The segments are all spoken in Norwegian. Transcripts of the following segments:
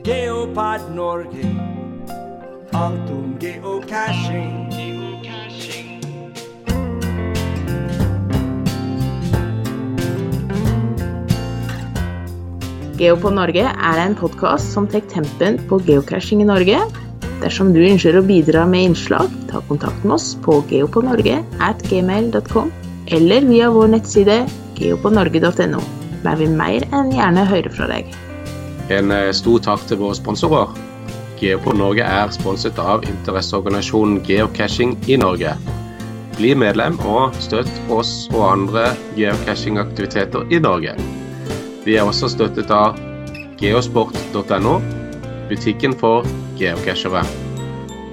Geopod Norge. Alt om geocaching. Geopod Norge er en podkast som tar tempen på geocaching i Norge. Dersom du ønsker å bidra med innslag, ta kontakt med oss på geopodnorge at gmail.com eller via vår nettside geopodnorge.no. Der vil mer enn gjerne høre fra deg. En eh, stor takk til våre sponsorer. Geopod Norge er sponset av interesseorganisasjonen Geocaching i Norge. Bli medlem og støtt oss og andre geocachingaktiviteter i Norge. Vi er også støttet av geosport.no, butikken for geocachere,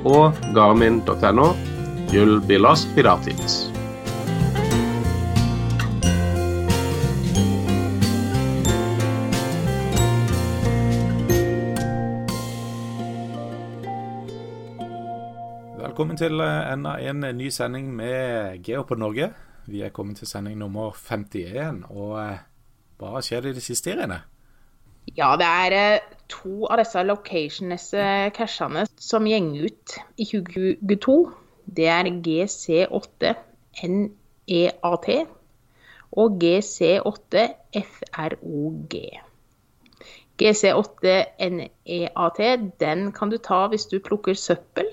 og garmin.no, Jull Bilas Pilatis. Til eh, enda en ny sending med Geo på Norge. Vi er kommet til sending nummer 51. Og hva hva skjer i det siste, Irene? Ja, det er eh, to av disse location-cashene som gjenger ut i 2022. Det er GC8 NEAT og GC8 FROG. GC8 NEAT den kan du ta hvis du plukker søppel.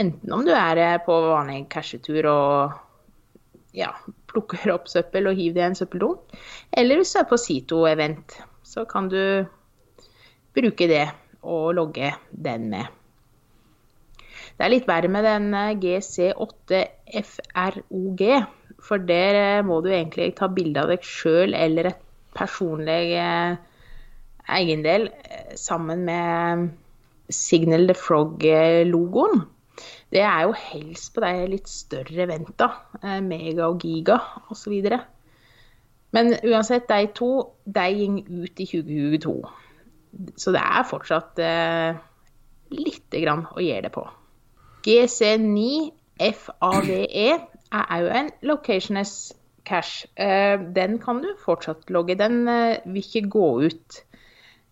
Enten om du er eh, på vanlig cashetur og ja, plukker opp søppel og hiver det i en søppeldunk, eller hvis du er på Sito-event, så kan du bruke det og logge den med. Det er litt verre med den eh, GC8 FROG, for der eh, må du egentlig ta bilde av deg sjøl eller et personlig eiendel sammen med Signal the Frog-logoen. Det er jo helst på de litt større eventa, Mega og Giga osv. Men uansett, de to de går ut i 2022. Så det er fortsatt eh, lite grann å gjøre det på. GC9 FAVE er òg en locationless cash. Eh, den kan du fortsatt logge. Den eh, vil ikke gå ut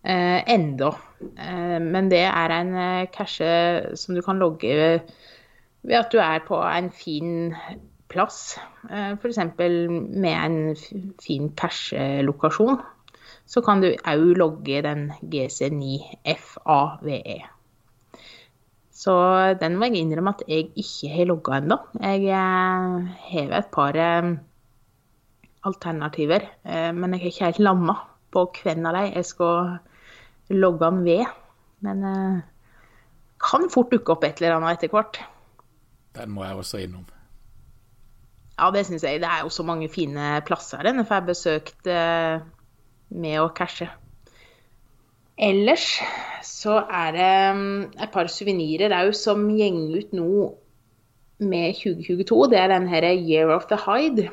eh, enda. Men det er en cache som du kan logge ved at du er på en fin plass, f.eks. med en fin cache-lokasjon. Så kan du òg logge den GC9FAVE. Så den må jeg innrømme at jeg ikke har logga ennå. Jeg har et par alternativer, men jeg har ikke helt lamma på hvem av dem jeg skal logge han ved. Men kan fort dukke opp et eller annet etter hvert. Den må jeg også innom. Ja, det syns jeg. Det er jo så mange fine plasser denne får jeg besøkt eh, med å cashe. Ellers så er det et par suvenirer òg som gjenger ut nå med 2022. Det er den her Year of the Hide.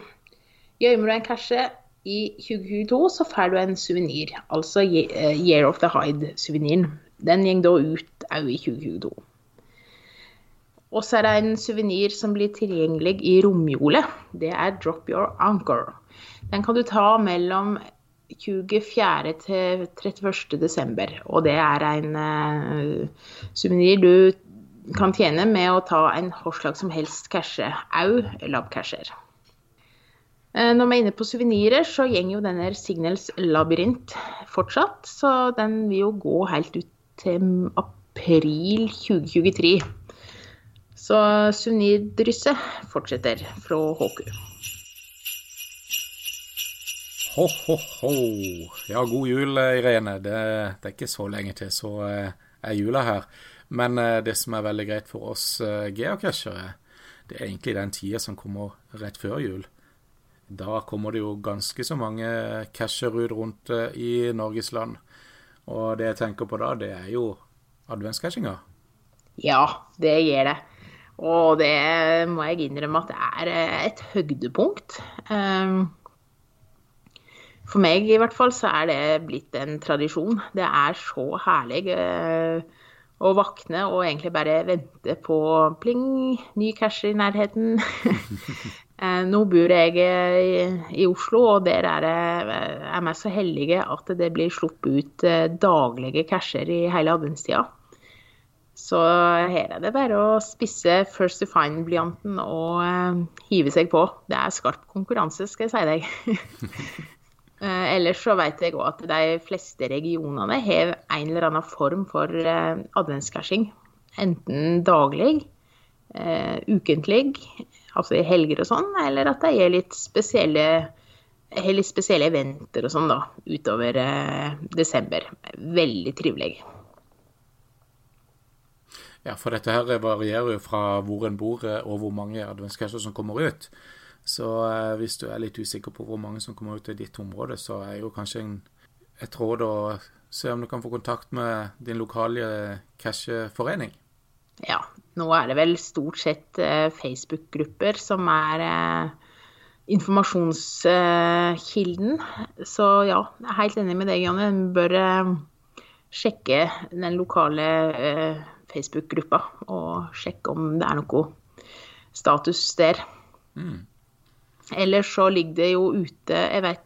Gjemmer du en cashe i 2022, så får du en suvenir. Altså Year of the Hide-suveniren. Den går da ut òg i 2022. Og så er det en suvenir som blir tilgjengelig i romjula. Det er Drop Your Anchor. Den kan du ta mellom 24. til 31. desember. Og det er en uh, suvenir du kan tjene med å ta en hårslag som helst cashe, au labcasher. Uh, når vi er inne på suvenirer, så går jo denne Signals labyrint fortsatt. Så den vil jo gå helt ut til april 2023. Så suvenirdrysset fortsetter fra HQ. Ho, ho, ho. Ja, god jul, Irene. Det, det er ikke så lenge til, så eh, er jula her. Men eh, det som er veldig greit for oss eh, geocachere, det er egentlig den tida som kommer rett før jul. Da kommer det jo ganske så mange casher ut rundt i Norges land. Og det jeg tenker på da, det er jo adventscashinga. Ja, det gjør det. Og det må jeg innrømme at det er eh, et høydepunkt. Ehm, for meg i hvert fall så er det blitt en tradisjon. Det er så herlig eh, å våkne og egentlig bare vente på pling, ny cash i nærheten. Eh, nå bor jeg i, i Oslo, og der er, jeg er vi så heldige at det blir sluppet ut daglige casher i hele adventstida. Så her er det bare å spisse First to Find-blyanten og hive seg på. Det er skarp konkurranse, skal jeg si deg. Eh, ellers så vet jeg òg at de fleste regionene har en eller annen form for eh, adventscashing. Enten daglig, eh, ukentlig, altså i helger og sånn, eller at det er litt spesielle litt spesielle eventer og sånn da, utover eh, desember. Veldig trivelig. Ja, for dette her varierer jo fra hvor en bor eh, og hvor mange adventskasser som kommer ut. Så eh, hvis du er litt usikker på hvor mange som kommer ut i ditt område, så er jo kanskje en, et råd å se om du kan få kontakt med din lokale casheforening. Ja, nå er det vel stort sett eh, Facebook-grupper som er eh, informasjonskilden. Så ja, jeg er helt enig med deg, Janne. En bør eh, sjekke den lokale Facebook-gruppa og sjekke om det er noe status der. Mm. Ellers så ligger det jo ute Jeg vet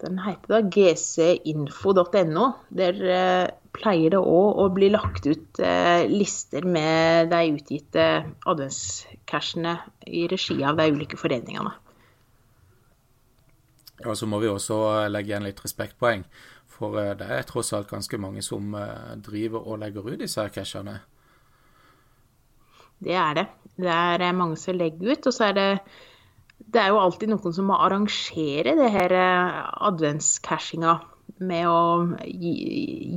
Den heter da gcinfo.no. Der eh, pleier det òg å bli lagt ut eh, lister med de utgitte adventscashene i regi av de ulike foreningene. Og Så må vi også legge igjen litt respektpoeng. For eh, det er tross alt ganske mange som eh, driver og legger ut disse cashene. Det er det. Det er mange som legger ut. Og så er det det er jo alltid noen som må arrangere det her eh, adventscashinga med å gi,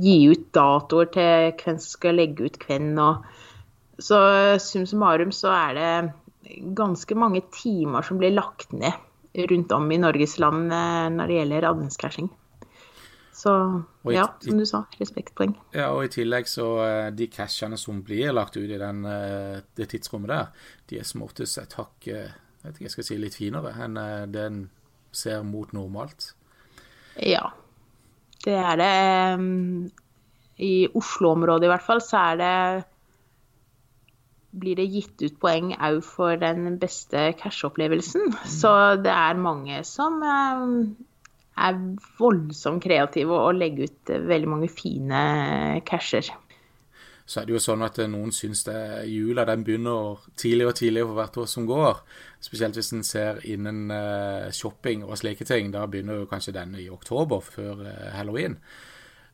gi, ut datoer til hvem som skal legge ut hvem. Og så sum summarum så er det ganske mange timer som blir lagt ned rundt om i Norges land eh, når det gjelder adventscashing. Så i, ja, som du sa, respektpoeng. Ja, og i tillegg så eh, de cashene som blir lagt ut i den, det tidsrommet der, de er som oftest et hakk vet ikke, jeg skal si litt finere enn det en ser mot normalt. Ja, det er det. I Oslo-området i hvert fall så er det blir det gitt ut poeng òg for den beste cash-opplevelsen. Mm. Så det er mange som er voldsomt kreative og legger ut veldig mange fine casher så er det jo sånn at eh, noen syns det jula den begynner tidligere og tidligere for hvert år som går. Spesielt hvis en ser innen uh, shopping og slike ting. Da begynner jo kanskje den i oktober, før uh, halloween.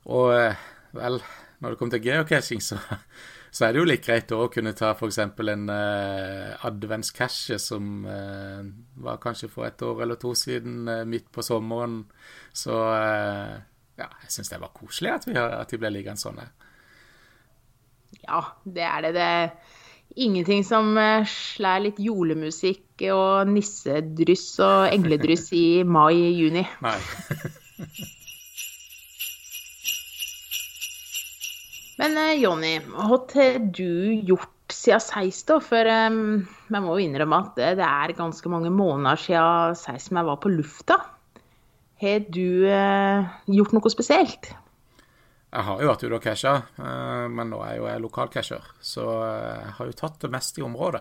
Og uh, vel, når det kommer til geocaching, så, så, er det jo litt greit å kunne ta f.eks. en uh, adventscache som var kanskje for et år eller to siden, midt på sommeren. Så ja, jeg syns det var koselig at, vi, at de ble liggende sånn. Ja, det er det. Det ingenting som slær slår litt julemusikk og nissedryss og engledryss i mai-juni. Nei. Men eh, Jonny, hva har du gjort siden sist, da? For um, jeg må jo innrømme at det er ganske mange måneder siden seis som jeg var på lufta. Har du uh, gjort noe spesielt? Jeg har jo vært ute og casha, eh, men nå er jeg jo jeg lokalcasher, så eh, jeg har jo tatt det meste i området.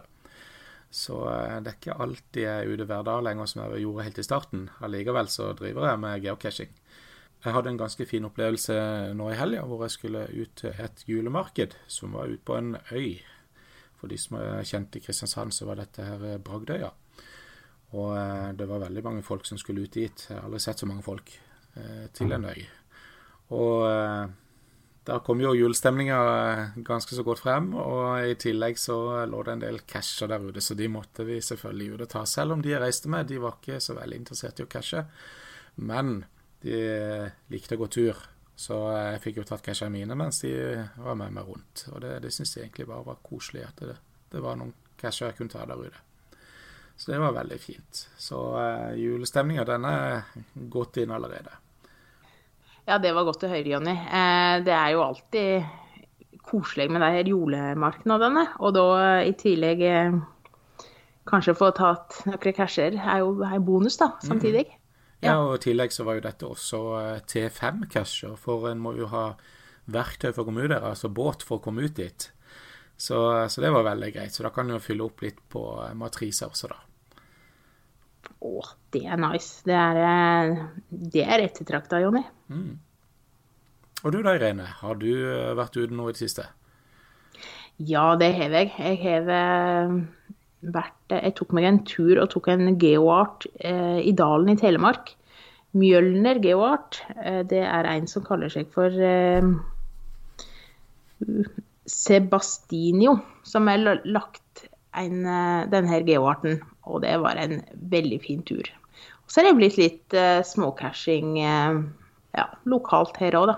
Så eh, det er ikke alltid jeg er ute hver dag lenger som jeg gjorde helt i starten. Allikevel så driver jeg med geocaching. Jeg hadde en ganske fin opplevelse nå i helga hvor jeg skulle ut til et julemarked som var ute på en øy. For de som er kjent i Kristiansand, så var dette her Bragdøya. Og det var veldig mange folk som skulle ut dit. Jeg har aldri sett så mange folk til en øy. Og eh, da kom jo julestemninga eh, ganske så godt frem, og i tillegg så lå det en del casher der ute, så de måtte vi selvfølgelig ut og ta. Selv om de jeg reiste med, de var ikke så veldig interessert i å cashe. Men de likte å gå tur, så jeg fikk jo tatt cashene mine mens de var med meg rundt. Og det, det syns jeg egentlig bare var koselig, at det, det var noen casher jeg kunne ta der ute. Så det var veldig fint. Så uh, julestemninga, den er gått inn allerede. Ja, det var godt å høre, Jonny. Eh, det er jo alltid koselig med de her julemarkedene. Og da i tillegg eh, kanskje få tatt noen casher er jo en bonus, da, samtidig. Mm. Ja. og i tillegg så var jo dette også eh, T5-casher, for en må jo ha verktøy for å komme ut der, altså båt for å komme ut dit. Så, så det var veldig greit. Så da kan en jo fylle opp litt på matriser også, da. Å, det er nice. Det er, eh, det er ettertrakta, Jonny. Og du da, Irene, har du eh, vært ute nå i det siste? Ja, det har jeg. Jeg har eh, vært Jeg tok meg en tur og tok en geoart eh, i dalen i Telemark. Mjølner geoart. Eh, det er en som kaller seg for eh, Sebastinio, som er lagt en, eh, denne geoarten. Og det var en veldig fin tur. Og så er det blitt litt uh, småcashing uh, ja, lokalt her òg, da.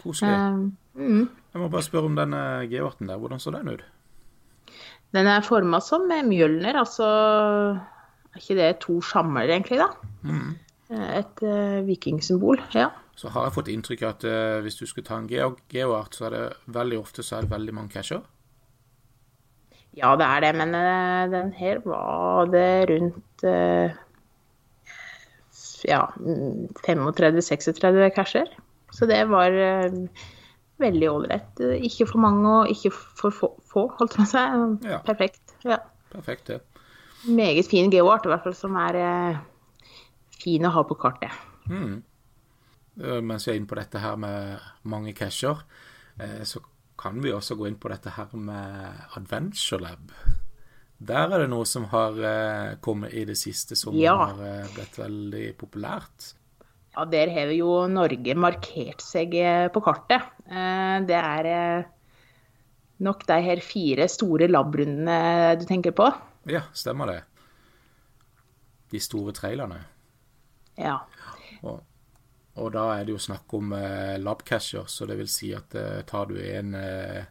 Koselig. Uh, mm. Jeg må bare spørre om denne geoarten der. Hvordan så den ut? Den er forma som mjølner, altså Er ikke det to skammer, egentlig, da? Et eh, vikingsymbol, ja. Så har jeg fått inntrykk av at eh, hvis du skulle ta en geo geoart, så er det veldig ofte så er det veldig mange casher. Ja, det er det, men eh, den her var det rundt eh, ja, mm, 35-36 casher. Så det var eh, veldig ålreit. Ikke for mange og ikke for få, få holdt jeg på å si. Ja. Perfekt. Ja. Perfekt, det. Meget fin geoart, i hvert fall, som er fin å ha på kartet. Eh, Mens vi er inne på dette her med mange casher, så kan vi også gå inn på dette her med Adventure Lab. Der er det noe som har eh, kommet i det siste som Ja. har eh, blitt veldig populært. Ja, der har jo Norge markert seg eh, på kartet. Eh, Det er nok de her fire store labrundene du tenker på. Ja, stemmer det. De store trailerne. Ja. Og, og da er det jo snakk om eh, labcasher, så det vil si at eh, tar du en eh,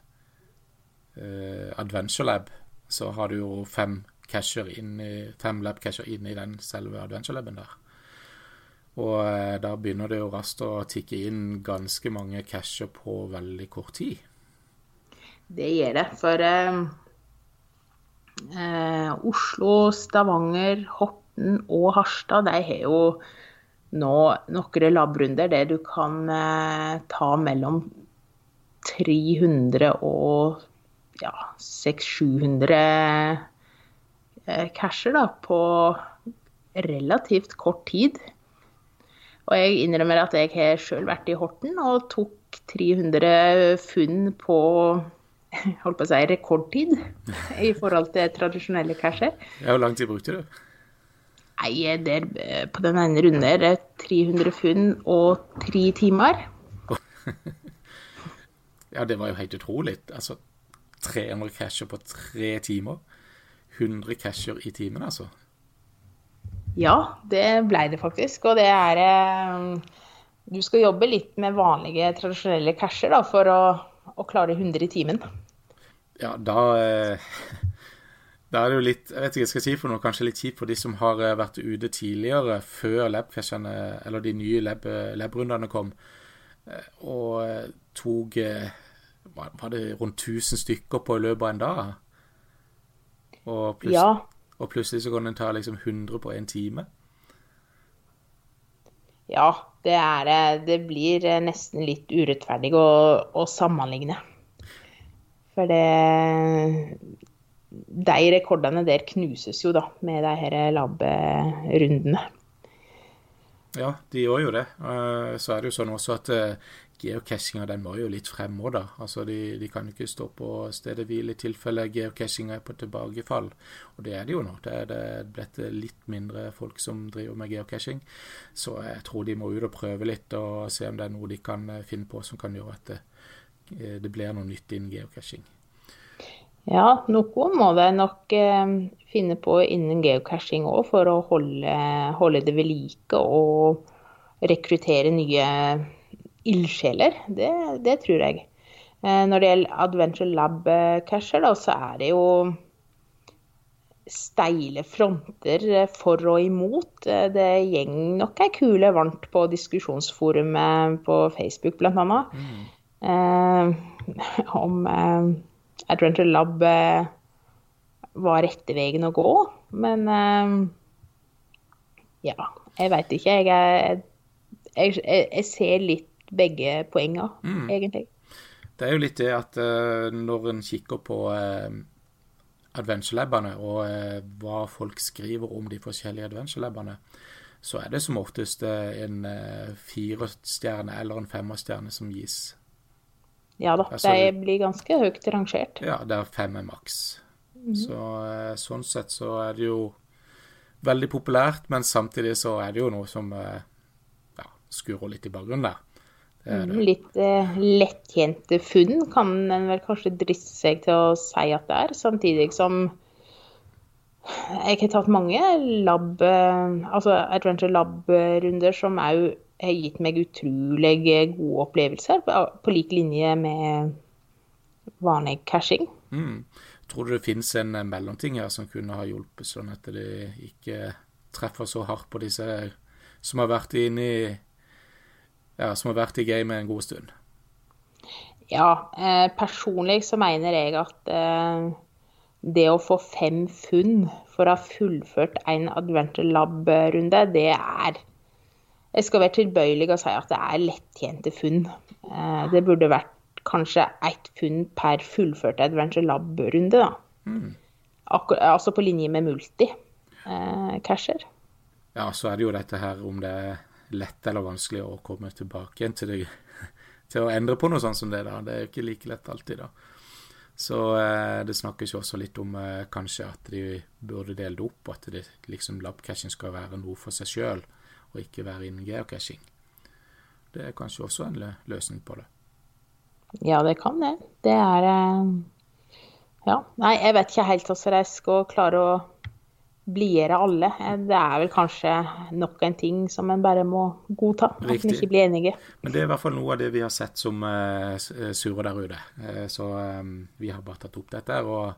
eh, Adventure Lab, så har du jo fem inn i, fem labcasher inn i den selve Adventure Laben der. Og eh, da begynner det jo raskt å tikke inn ganske mange cacher på veldig kort tid. Det gjør det. For eh, eh, Oslo, Stavanger, Horten og Harstad de har jo nå noen labrunder der du kan eh, ta mellom 300 og ja, 600-700 eh, casher da, på relativt kort tid. Og jeg innrømmer at jeg har sjøl vært i Horten og tok 300 funn på holdt på å si rekordtid i forhold til tradisjonelle casher. Ja, Hvor lang tid brukte du? Nei, der, eh, på den ene runden er 300 funn og tre timer. Ja, det var jo helt utrolig. Altså 300 casher på tre timer. 100 casher i timen, altså. Ja, det ble det faktisk. Og det er eh, Du skal jobbe litt med vanlige, tradisjonelle casher da, for å, å klare 100 i timen. Ja, da eh, Da er det jo litt Jeg vet ikke hva jeg skal si for noe, kanskje litt kjipt for de som har eh, vært ute tidligere, før labcashene, eller de nye lab, lab-rundene kom, eh, og eh, tok eh, Var det rundt 1000 stykker på i løpet av en dag? Og, plutselig, Ja, og plutselig så kan en ta liksom 100 på en time? ja det er det. Det blir eh, nesten litt urettferdig å, å sammenligne. For det De rekordene der knuses jo, da, med de her lab-rundene. Ja, de gjør jo det. Eh, Så er det jo sånn også at eh, geocachinga den må jo litt frem òg, da. Altså de, de kan jo ikke stå på stedet hvil i tilfelle geocachinga er på tilbakefall. Og det er det jo nå. Det er blitt litt mindre folk som driver med geocaching. Så jeg tror de må ut og prøve litt og se om det er noe de kan eh, finne på som kan gjøre at det, det blir noe nytt innen geocaching. Ja, noe må de nok eh, finne på innen geocaching òg, for å holde, holde det ved like og rekruttere nye ildsjeler. Det, det tror jeg. Eh, når det gjelder Adventure Lab-cacher, så er det jo steile fronter eh, for og imot. Eh, Det gjeng nok ei kule varmt på diskusjonsforumet på Facebook, blant annet. Eh, om eh, Adventure Lab eh, var rette veien å gå. Men eh, ja, jeg veit ikke. Jeg, jeg, jeg, jeg ser litt begge poenga, egentlig. Det er jo litt det at eh, når en kikker på adventure-labene og hva folk skriver om de forskjellige adventure-labene, så er det som oftest en firestjerne eller en femmerstjerne som gis. Ja da, Altså- de blir ganske høyt rangert. Ja, der fem er maks. Så eh, sånn sett så er det jo veldig populært, men samtidig så er det jo noe som eh, ja, skurrer litt i bakgrunnen der. Det er det. Litt eh, lettjente funn kan en vel kanskje driste seg til å si at det er, samtidig som jeg har tatt mange lab, eh, altså Adventure Lab-runder som òg gitt meg utrolig gode opplevelser, på, lik linje med vanlig cashing. Mm. Tror du det finnes en eh, mellomting her som kunne ha hjulpet, sånn at det ikke treffer så hardt på disse som har vært inne i ja, som har vært i gamet en god stund? Ja, eh, personlig så mener jeg at eh, det å få fem funn for å ha fullført en Adventure Lab-runde, det er Jeg skal være tilbøyelig og si at det er lettjente funn. Eh, det burde vært kanskje ett funn per fullførte Adventure Lab-runde, da. Akkur altså på linje med multi-casher. Ja, så er det jo dette her om det er lett eller vanskelig å komme tilbake igjen til, til å endre på noe sånt som det. da. Det er jo ikke like lett alltid, da. Så eh, det snakkes jo også litt om eh, kanskje at de burde dele det opp, at det liksom labcaching skal være noe for seg sjøl, og ikke være innen geocaching. Det er kanskje også en løsning på det. Ja, det kan det. Det er eh, Ja. Nei, jeg vet ikke helt hvordan jeg skal klare å blidgjøre alle. Eh, Det er vel kanskje nok en ting som en bare må godta. At en ikke blir enige. Men det er i hvert fall noe av det vi har sett som surer eh, surrer der ute. Så vi har bare tatt opp dette og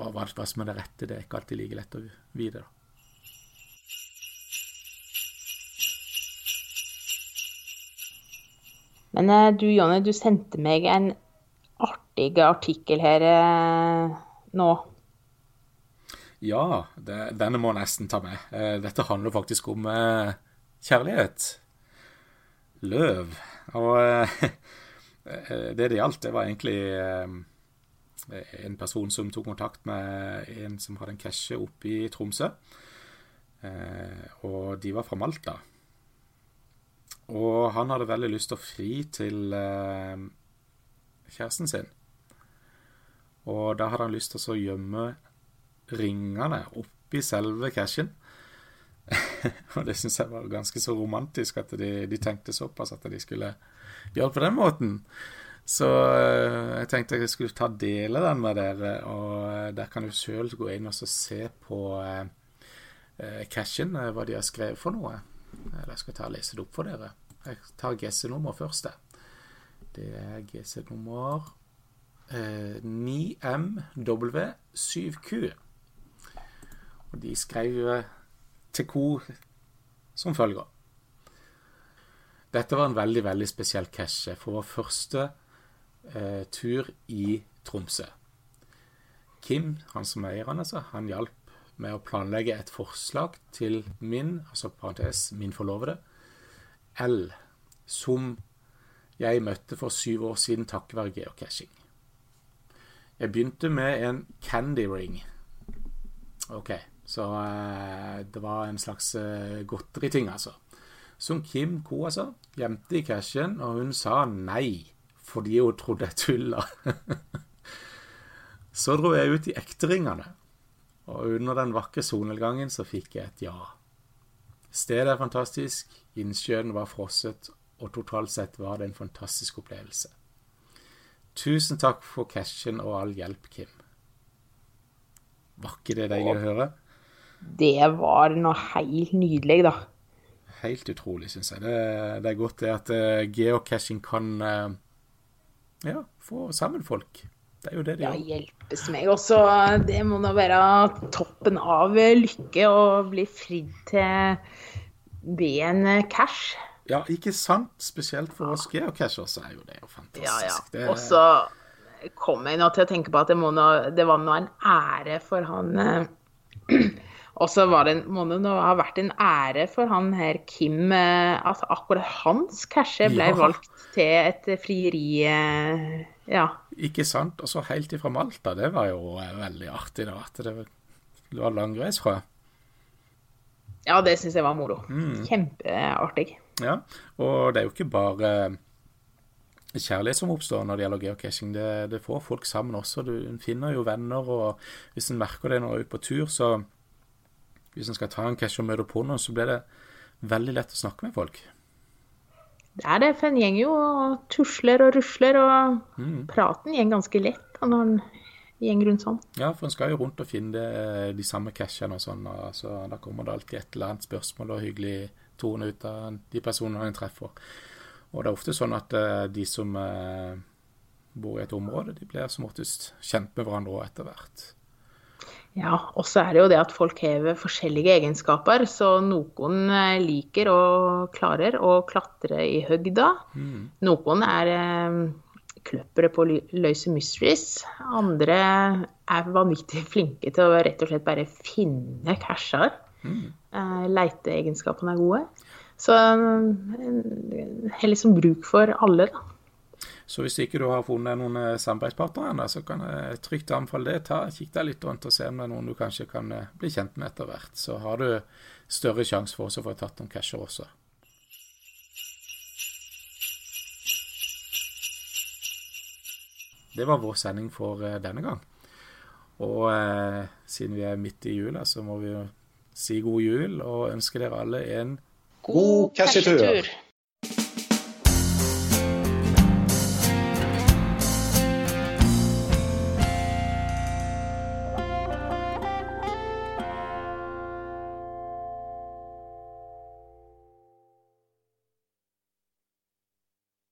bare hva som er det rette, det er ikke alltid like lett å vite. da. Men eh, du Jonny, du sendte meg en artig artikkel her eh, nå. Ja, det, denne må jeg nesten ta med. Eh, dette handler faktisk om kjærlighet. Løv. Og det det gjaldt, det var egentlig en person som tok kontakt med en som hadde en cashe oppe i Tromsø. Og de var fra Malta. Og han hadde veldig lyst til å fri til eh, kjæresten sin. Og da hadde han lyst til å gjemme ringene oppi selve cashen. og det syns jeg var ganske så romantisk at de, de tenkte såpass at de skulle gjøre det på den måten. Så eh, jeg tenkte jeg skulle ta dele den med dere, og eh, der kan du sjøl gå inn og se på eh, eh, cashen, hva de har skrevet for noe. Eller jeg skal ta og lese det opp for dere. Jeg tar GC-nummer først. Det er GC-nummer eh, 9MW7Q. Og de skrev eh, til kor som følger. Dette var en veldig, veldig spesiell cache for vår første eh, tur i Tromsø. Kim, han som er eieren, altså, han hjalp med å planlegge et forslag til min, altså parentes, min forlovede, L, som jeg møtte for syv år siden takket være geocaching. Jeg begynte med en candy ring. Ok, så eh, det var en slags eh, godteriting, altså. Som Kim ko, altså, gjemte i cashen, og hun sa nei, fordi hun trodde jeg tulla. så dro jeg ut i ekte ringene, og under den vakre solnedgangen så fikk jeg et ja. Stedet er fantastisk, innsjøen var frosset, og totalt sett var det en fantastisk opplevelse. Tusen takk for cashen og all hjelp, Kim. Var ikke det deilig å høre? Det var noe helt nydelig, da. Helt utrolig, syns jeg. Det, det er godt det at uh, geocaching kan uh, ja, få sammen folk. Det er jo det de Ja, gjør. hjelpes meg også. Det må nå være toppen av lykke å bli fridd til ben en cash. Ja, ikke sant? Spesielt for oss geocachers så er jo det jo fantastisk. Det, Og så kom jeg nå til å tenke på at det, nå, det var nå en ære for han eh, Og så var det, må det ha vært en ære for han her Kim eh, at akkurat hans cashe ble Ja. valgt til et frieri. eh, Ja. Ikke sant? Og så helt ifra Malta, det var jo eh, veldig artig, da. At det, det var langreis fra. ja, det syns jeg var moro. Mm. Kjempeartig. Ja, og det er jo ikke bare kjærlighet som oppstår når det gjelder geocaching. Det, det får folk sammen også. Du en finner jo venner, og hvis en merker det når en er ute på tur, så Hvis en skal ta en cache og møte på noen, så blir det veldig lett å snakke med folk. Det er det, for en gjeng jo og tusler og rusler, og Mm. praten går ganske lett når en gjeng rundt sånn. Ja, for en skal jo rundt og finne det, de samme cashene og sånn, og så da kommer det alltid et eller annet spørsmål og hyggelig tone ut av de personene en treffer. Og det er ofte sånn at eh, de som eh, bor i et område, de blir som oftest kjent med hverandre også etter hvert. Ja, og så er det jo det at folk har forskjellige egenskaper, så noen eh, liker og klarer å klatre i høgda. Noen er kløpere kløppere på å løse mysteries. Andre er vanvittig flinke til å rett og slett bare finne casher. Mm. leiteegenskapene er gode. Så eh, har liksom bruk for alle, da. Så hvis ikke du har funnet noen eh, samarbeidspartnere ennå, så kan jeg trygt anbefale det. Ta, Kikk deg litt rundt og se om det er noen du kanskje kan eh, bli kjent med etter hvert. Så har du større sjanse for å få tatt noen casher også. Det var vår sending for eh, denne gang. Og eh, siden vi er midt i jula, så må vi jo si god jul og ønske dere alle en God cashetur! Cashetur.